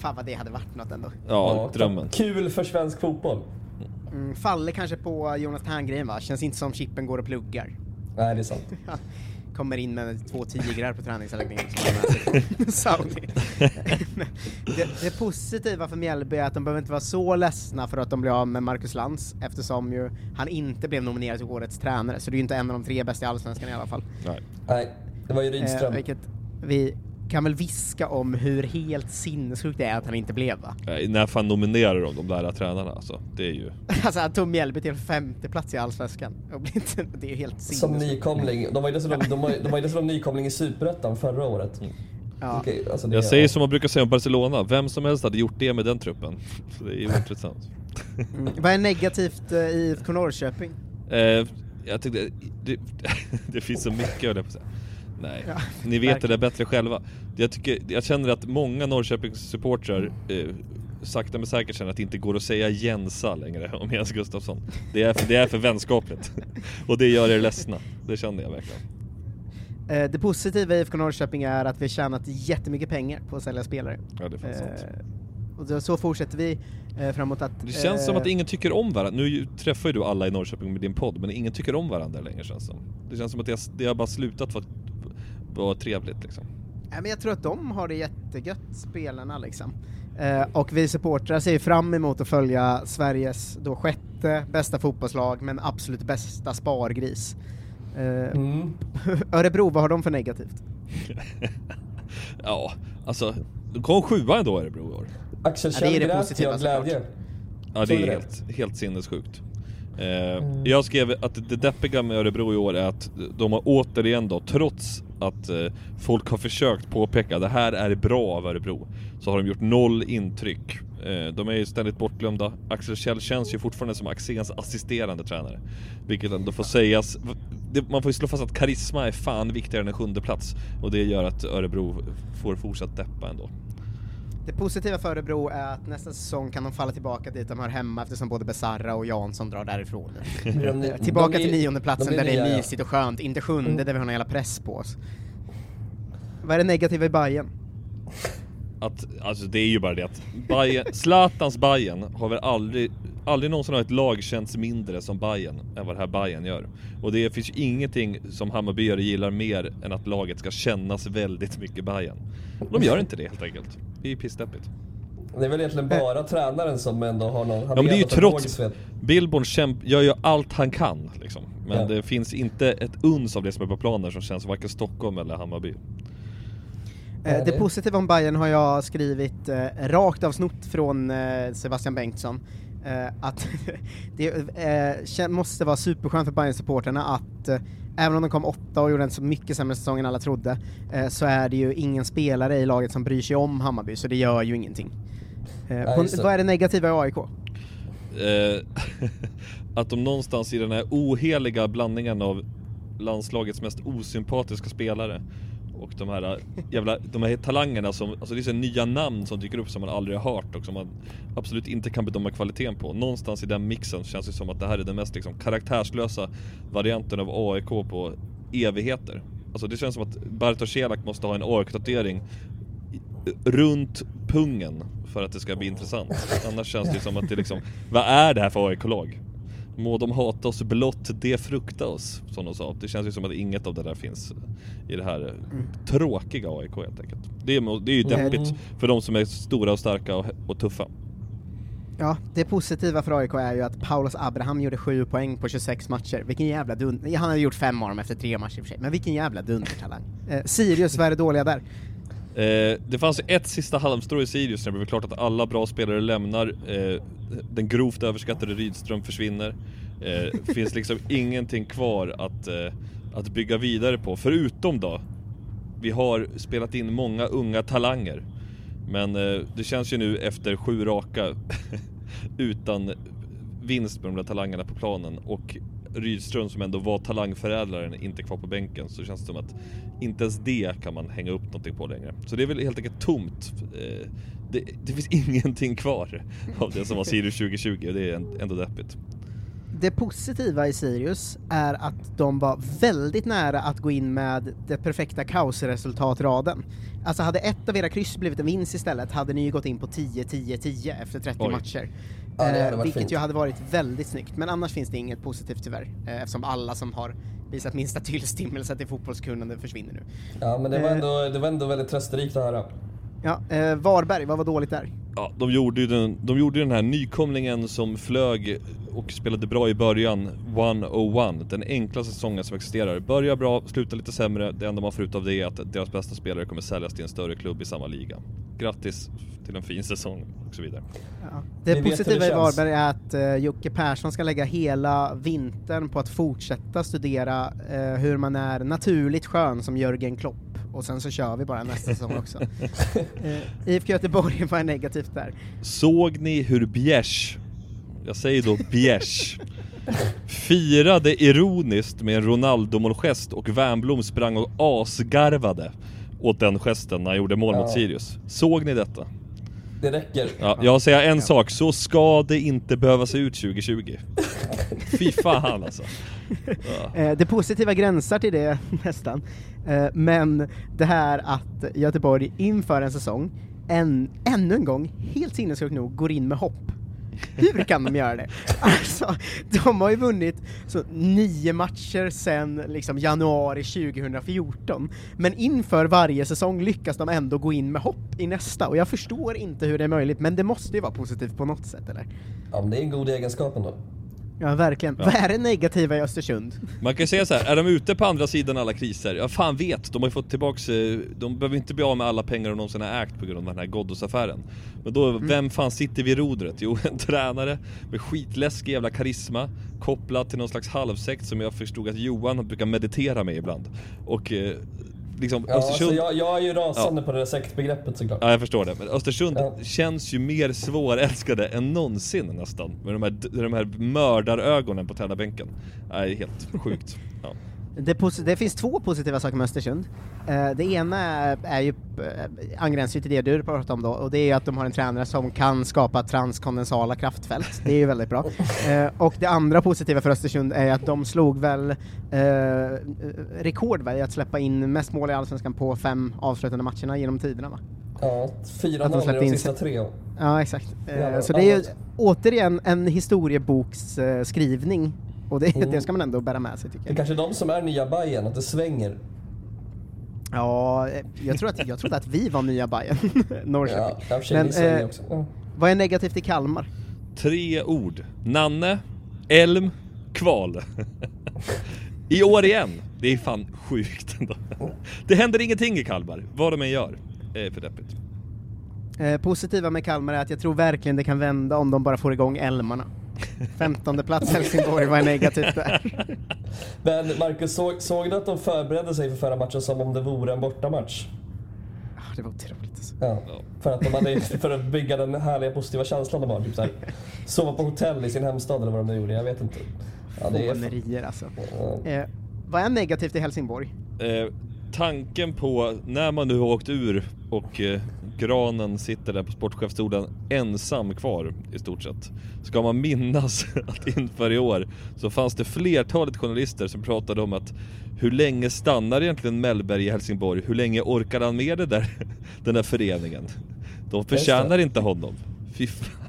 Fan vad det hade varit något ändå. Ja, drömmen. Kul för svensk fotboll. Mm, faller kanske på Jonas Herngren va? Känns inte som Chippen går och pluggar. Nej, det är sant. Kommer in med två tigrar på träningsanläggningen Saudi. det, det positiva för Mjällby är att de behöver inte vara så ledsna för att de blir av med Marcus Lantz eftersom ju han inte blev nominerad till årets tränare, så det är ju inte en av de tre bästa i Allsvenskan i alla fall. Nej. Nej, det var ju Rydström. Eh, vilket vi kan väl viska om hur helt sinnessjukt det är att han inte blev va? Nej, när fan nominerar de de där tränarna alltså? Det är ju... Alltså han tog Mjällby till femte plats i Allsvenskan. Det är ju helt Som sinnessjukt. nykomling. De var ju dessutom, de var, de var dessutom nykomling i Superettan förra året. Ja. Okej, alltså det Jag är- säger som man brukar säga om Barcelona, vem som helst hade gjort det med den truppen. Så det är ju intressant. Mm. Vad är negativt eh, i IFK Norrköping? Eh, jag tyckte, det, det finns så mycket jag på att säga. Nej, Ja, ni vet det verkligen. där bättre själva. Jag, tycker, jag känner att många Norrköpings supportrar eh, sakta men säkert känner att det inte går att säga Jensa längre om Jens Gustafsson. Det är, för, det är för vänskapligt. Och det gör er ledsna. Det känner jag verkligen. Eh, Det positiva i IFK Norrköping är att vi har tjänat jättemycket pengar på att sälja spelare. Ja, det är sant. Eh, Och så fortsätter vi eh, framåt att... Det känns som eh, att ingen tycker om varandra. Nu träffar ju du alla i Norrköping med din podd, men ingen tycker om varandra längre känns det som. Det känns som att det har, det har bara slutat för att vara trevligt liksom. Nej, men jag tror att de har det jättegött, spelarna liksom. Eh, och vi supportrar ser fram emot att följa Sveriges då sjätte bästa fotbollslag, men absolut bästa spargris. Eh, Mm. Örebro, vad har de för negativt? Ja, alltså, de kom sjua ändå Örebro i år. Axel Ja, det är Kjell det grät av glädje. Ja det är helt, helt sinnessjukt. Eh, Jag skrev att det deppiga med Örebro i år är att de har återigen då, trots att eh, folk har försökt påpeka det här är bra av Örebro, så har de gjort noll intryck. Eh, de är ju ständigt bortglömda. Axel Kjell känns ju fortfarande som Axéns assisterande tränare. Vilket ändå får sägas, man får ju slå fast att karisma är fan viktigare än en sjunde plats Och det gör att Örebro får fortsatt deppa ändå. Det positiva för Örebro är att nästa säsong kan de falla tillbaka dit de hör hemma eftersom både Besarra och Jansson drar därifrån. De- tillbaka de till nionde de där det är nya, ja. mysigt och skönt, inte sjunde Mm. där vi har en jävla press på oss. Vad är det negativa i Bayern? Att, alltså det är ju bara det att Bayern, Zlatans Bayern har väl aldrig, aldrig någonsin har ett lag känts mindre som Bayern än vad det här Bayern gör. Och det finns ju ingenting som Hammarbyare gillar mer än att laget ska kännas väldigt mycket Bayern. De gör inte det helt enkelt. Det är pissdeppigt. Det är väl egentligen bara tränaren som ändå har någon... han Ja men det är ju trots... Billborn kämp, gör ju allt han kan liksom. Men Ja. det finns inte ett uns av det som är på planen som känns varken Stockholm eller Hammarby. Eh, det det- positiva om Bayern har jag skrivit eh, rakt av snott från eh, Sebastian Bengtsson. Eh, att det eh, måste vara superskönt för bayern supporterna att eh, även om de kom åtta och gjorde en så mycket sämre säsong än alla trodde, eh, så är det ju ingen spelare i laget som bryr sig om Hammarby, så det gör ju ingenting. Eh, Nej, på, vad är det negativa i AIK? Eh, att de någonstans i den här oheliga blandningen av landslagets mest osympatiska spelare och de här äh, jävla, de här talangerna som, alltså det är så nya namn som dyker upp som man aldrig har hört och som man absolut inte kan bedöma kvaliteten på. Någonstans i den mixen känns det som att det här är den mest liksom karaktärslösa varianten av AIK på evigheter. Alltså det känns som att Bartosz Selak måste ha en AIK-tatuering runt pungen för att det ska bli intressant. Annars känns det som att det liksom, vad är det här för AIK-lag? Må de hata oss blott, det frukta oss, som de sa. Det känns ju som att inget av det där finns i det här eh, tråkiga AIK helt enkelt. Det är, det är ju Mm. deppigt för de som är stora och starka och, och tuffa. Ja, det positiva för AIK är ju att Paulus Abraham gjorde sju poäng på 26 matcher. Vilken jävla dun... Han hade gjort fem av dem efter tre matcher i och för sig, men vilken jävla dundertalang. Eh, Sirius, vad är det dåliga där? Eh, det fanns ett sista halmstrå i Sirius när det blev klart att alla bra spelare lämnar. Eh, den grovt överskattade Rydström försvinner. Eh, finns liksom ingenting kvar att, eh, att bygga vidare på. Förutom då, vi har spelat in många unga talanger. Men eh, det känns ju nu efter sju raka utan vinst med de där talangerna på planen och Rydström som ändå var talangförädlaren inte kvar på bänken så känns det som att inte ens det kan man hänga upp någonting på längre. Så det är väl helt enkelt tomt. Eh, Det, det finns ingenting kvar av det som var Sirius 2020 och det är ändå deppigt. Det positiva i Sirius är att de var väldigt nära att gå in med det perfekta kaosresultatraden. Alltså hade ett av era kryss blivit en vinst istället hade ni ju gått in på 10-10-10 efter 30 Oj. matcher. Ja, Eh, vilket fint. ju hade varit väldigt snyggt, men annars finns det inget positivt tyvärr, eh, eftersom alla som har visat minsta tillstymmelse till fotbollskunnande försvinner nu. Ja, men det var Eh. ändå, det var ändå väldigt trösterikt att höra. Ja, eh, Varberg, vad var dåligt där? Ja, de gjorde ju den, de gjorde ju den här nykomlingen som flög och spelade bra i början, 101, den enklaste säsongen som existerar. Börjar bra, slutar lite sämre, det enda man får ut av det är att deras bästa spelare kommer säljas till en större klubb i samma liga. Grattis till en fin säsong och så vidare. Ja. Det hur positiva det i. Varberg är att uh, Jocke Persson ska lägga hela vintern på att fortsätta studera eh, hur man är naturligt skön som Jörgen Klopp, och sen så kör vi bara nästa säsong också. uh, IFK Göteborg var negativt där. Såg ni hur Bjärs, jag säger då Bjärs, firade ironiskt med en Ronaldo-målgest och Wernbloom sprang och asgarvade åt den gesten när han gjorde mål mot Ja. Sirius. Såg ni detta? Det räcker. Ja, jag säger en sak, så ska det inte behöva se ut 2020. Fy fan alltså. Ja. Eh, det positiva gränsar till det nästan, Eh, men det här att Göteborg inför en säsong, en, ännu en gång, helt sinnessjukt nog, går in med hopp. Hur kan de göra det? Alltså, de har ju vunnit så nio matcher sedan liksom januari 2014, men inför varje säsong lyckas de ändå gå in med hopp i nästa, och jag förstår inte hur det är möjligt, men det måste ju vara positivt på något sätt, eller? Ja, men det är en god egenskap ändå. Ja, verkligen. Ja. Vad är det negativa i Östersund? Man kan säga så här, är de ute på andra sidan alla kriser? Ja fan vet, de har ju fått tillbaks, eh, de behöver inte bli av med alla pengar de någonsin har ägt på grund av den här Ghoddos-affären. Men då, vem fan sitter vid rodret? Jo, en tränare med skitläskig jävla karisma kopplat till någon slags halvsekt som jag förstod att Johan brukar meditera med ibland. Och eh, liksom Ja, Östersund... alltså jag, jag är ju rasande på det där sektbegreppet såklart. Ja, jag förstår det. Men Östersund Ja. känns ju mer svårälskade än någonsin nästan. Med de här, de här mördarögonen på tränarbänken. Nej, helt sjukt. Ja. Det, det finns två positiva saker med Östersund. Eh, det ena är, ju, eh, angränsar till det du pratade om då, och det är ju att de har en tränare som kan skapa transkondensala kraftfält. Det är ju väldigt bra. Eh, och det andra positiva för Östersund är att de slog väl eh, rekord i att släppa in mest mål i Allsvenskan på fem avslutande matcherna genom tiderna va? Ja, Att de 4-0 i släppte de sista tre. Ja, exakt. Eh, så det är ju återigen en historieboksskrivning, och det, Mm. det ska man ändå bära med sig tycker Det jag. är kanske de som är nya Bayern att det svänger. Ja, eh, jag tror att, jag trodde att vi var nya Bayern Norrköping. Ja, svänger också. Ja. vad är negativt i Kalmar? Tre ord. Nanne, Elm, Kval. I år igen. Det är fan sjukt ändå. Det händer ingenting i Kalmar, vad de än gör. Det är för deppigt. Eh, positiva med Kalmar är att jag tror verkligen det kan vända om de bara får igång Elmarna. 15 plats Helsingborg, vad är negativt där? Men Marcus, såg, såg du att de förberedde sig för förra matchen som om det vore en bortamatch? Ah, det var otroligt alltså. Ja. För att de hade, för att bygga den härliga positiva känslan de har. Typ så här, sova på hotell i sin hemstad eller vad de nu gjorde, jag vet inte. Ja, det är, Fånerier alltså. Eh, vad är negativt i Helsingborg? Eh, tanken på när man nu har åkt ur och eh, Granen sitter där på sportchefsstolen ensam kvar i stort sett. Ska man minnas att inför i år så fanns det flertalet journalister som pratade om att hur länge stannar egentligen Mellberg i Helsingborg? Hur länge orkar han med det där, den där föreningen? De förtjänar inte honom. Fy fan.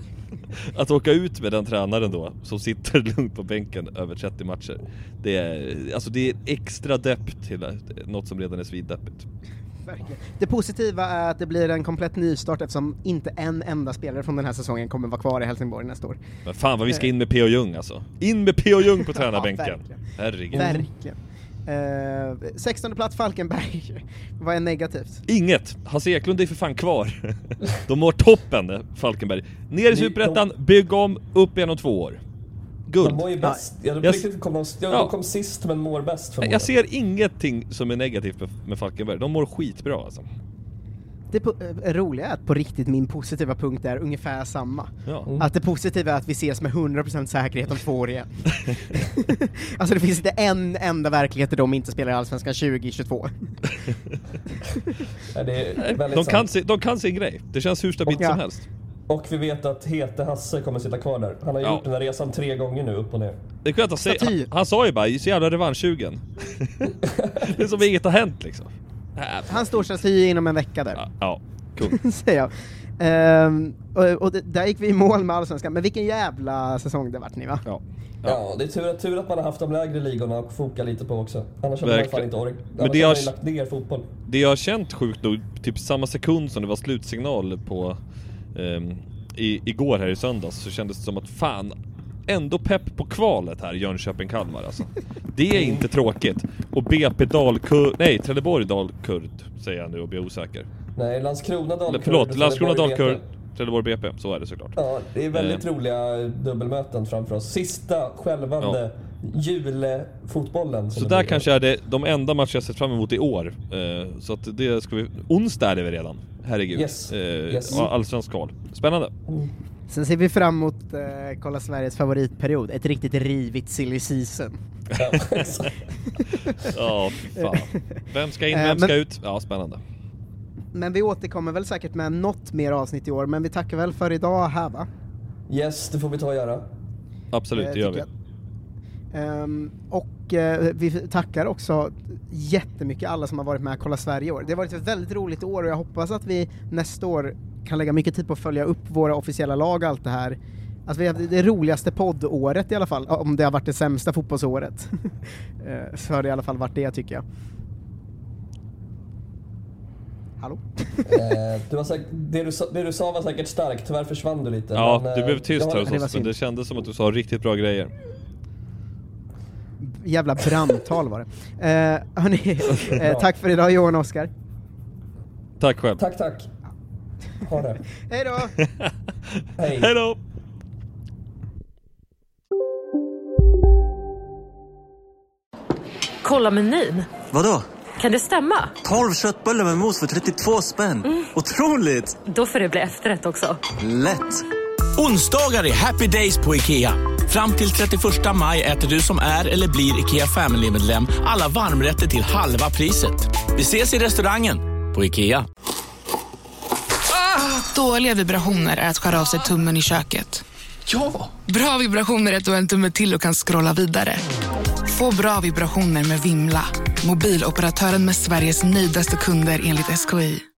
Att åka ut med den tränaren då, som sitter lugnt på bänken över 30 matcher. Det är, alltså det är extra depp till något som redan är svindeppigt. Verkligen. Det positiva är att det blir en komplett nystart eftersom inte en enda spelare från den här säsongen kommer vara kvar i Helsingborg nästa år. Men fan vad vi ska in med P.O. Jung alltså. In med P.O. Jung på tränarbänken. verkligen. Herregud. Verkligen. Uh, 16 plats Falkenberg, vad är negativt? Inget! Hasse Eklund är för fan kvar. De mår toppen, Falkenberg. Ner i Superettan, bygg om, upp igen om två år. Guld. De mår ju bäst. Ja, de, Jag- riktigt kom, de, ja, de kom sist men mår bäst förmodligen. Jag ser ingenting som är negativt med, med Falkenberg. De mår skitbra alltså. Det eh, roliga är att på riktigt min positiva punkt är ungefär samma. Ja. Att det positiva är att vi ses med 100% säkerhet om två år igen. alltså det finns inte en enda verklighet där de inte spelar i Allsvenskan 2022. Ja, det är väldigt De kan, sant. se, de kan sin grej. Det känns hur stabilt Och- som helst. Och vi vet att Hete Hasse kommer sitta kvar där. Han har Ja. gjort den här resan tre gånger nu, upp och ner. Det är skönt att han, han sa ju bara, så jävla revanschsugen. det är som inget har hänt liksom. Han står staty inom en vecka där. Ja, cool. säger jag. Ehm, och och det, där gick vi i mål med Allsvenskan, men vilken jävla säsong det vart ni va? Ja. Ja, det är tur, tur att man har haft de lägre ligorna att foka lite på också. Annars hade man fan inte orkat. Men det har- lagt ner fotboll. Det jag har känt sjukt nog, typ samma sekund som det var slutsignal på i, igår här i söndags så kändes det som att fan Ändå pepp på kvalet här, Jönköping-Kalmar alltså. Det är inte tråkigt. Och BP Dalkurd, nej Trelleborg Dalkurd säger jag nu och blir osäker. Nej, Landskrona, Dalkurd, förlåt, Landskrona Dalkurd. Trelleborg BP, så är det såklart. Ja, det är väldigt Eh. roliga dubbelmöten framför oss. Sista skälvande julfotbollen. Så där kanske är det de enda matcher jag sett fram emot i år. Eh, så att det ska vi... Onsdag är det väl redan? Herregud. Yes. Eh, Yes. Allsvensk kval. Spännande. Sen ser vi fram emot eh, kolla Sveriges favoritperiod, ett riktigt rivigt silly season. Ja, fy fan. Vem ska in, Eh, vem ska men- ut? Ja, spännande. Men vi återkommer väl säkert med något mer avsnitt i år, men vi tackar väl för idag här va? Yes, det får vi ta och göra. Absolut, Eh, det gör vi. Ehm, och eh, vi tackar också jättemycket alla som har varit med och Kolla Sverige i år. Det har varit ett väldigt roligt år och jag hoppas att vi nästa år kan lägga mycket tid på att följa upp våra officiella lag och allt det här. Alltså vi har det roligaste poddåret i alla fall, om det har varit det sämsta fotbollsåret. Eh, så har det i alla fall varit det tycker jag. Hallå? Eh, du var säkert, det, du sa, det du sa var säkert starkt, tyvärr försvann du lite. Ja, men, du blev tyst här hos det oss, men det kändes som att du sa riktigt bra grejer. Jävla brandtal var det. Eh, hörni, eh, tack för idag Johan och Oskar. Tack själv. Tack, tack. Ha det. Hej då! Hej. Då! Kolla menyn. Vadå? Kan det stämma? 12 köttbullar med mos för 32 spänn. Otroligt! Då får det bli efterrätt också. Lätt! Onsdagar är happy days på IKEA. Fram till 31 maj äter du som är eller blir IKEA Family-medlem alla varmrätter till halva priset. Vi ses i restaurangen på IKEA. Dåliga vibrationer är att skära av sig tummen i köket. Ja! Bra vibrationer är att du har en tumme till och kan scrolla vidare. Få bra vibrationer med Vimla. Mobiloperatören med Sveriges nöjdaste kunder enligt SKI.